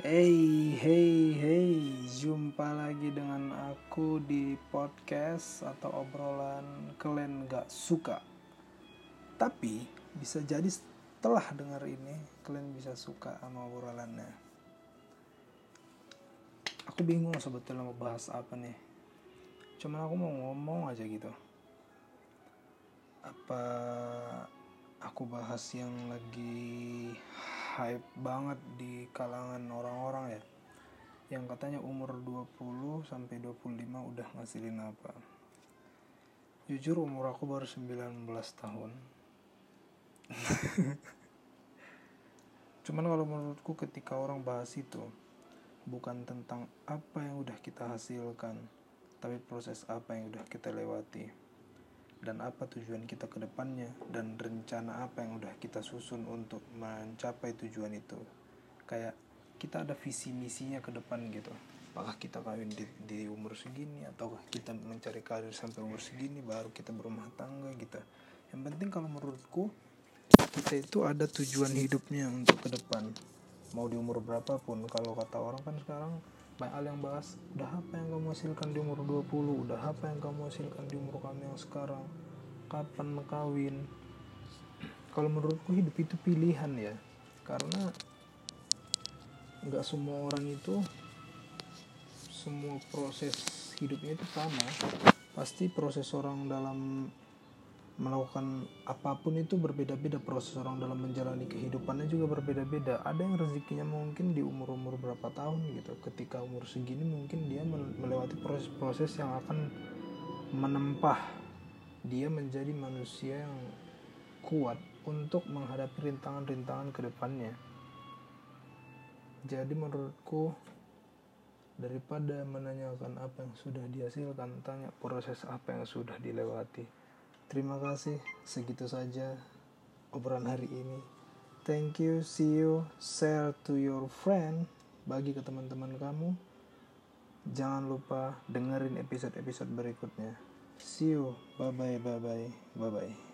Hey, hey, hey, jumpa lagi dengan aku di podcast atau obrolan kalian gak suka. Tapi bisa jadi setelah dengar ini kalian bisa suka sama obrolannya. Aku bingung sebetulnya mau bahas apa nih. Cuman aku mau ngomong aja gitu. Apa aku bahas yang lagi hype banget di kalangan orang-orang ya. Yang katanya umur 20 sampai 25 udah ngasilin apa. Jujur umur aku baru 19 tahun. Cuman kalau menurutku ketika orang bahas itu bukan tentang apa yang udah kita hasilkan tapi proses apa yang udah kita lewati dan apa tujuan kita ke depannya dan rencana apa yang udah kita susun untuk mencapai tujuan itu. Kayak kita ada visi misinya ke depan gitu. Apakah kita kawin di, di umur segini atau kita mencari karir sampai umur segini baru kita berumah tangga gitu. Yang penting kalau menurutku kita itu ada tujuan hidupnya untuk ke depan. Mau di umur berapapun kalau kata orang kan sekarang banyak hal yang bahas udah apa yang kamu hasilkan di umur 20 udah apa yang kamu hasilkan di umur kamu yang sekarang? Kapan kawin? Kalau menurutku hidup itu pilihan ya. Karena nggak semua orang itu semua proses hidupnya itu sama. Pasti proses orang dalam melakukan apa pun itu berbeda-beda proses orang dalam menjalani kehidupannya juga berbeda-beda. Ada yang rezekinya mungkin di umur-umur berapa tahun gitu. Ketika umur segini mungkin dia melewati proses-proses yang akan menempah dia menjadi manusia yang kuat untuk menghadapi rintangan-rintangan ke depannya. Jadi menurutku daripada menanyakan apa yang sudah dihasilkan tanya proses apa yang sudah dilewati Terima kasih, segitu saja obrolan hari ini. Thank you, see you, share to your friend, bagi ke teman-teman kamu. Jangan lupa dengerin episode-episode berikutnya. See you, bye bye, bye bye, bye bye.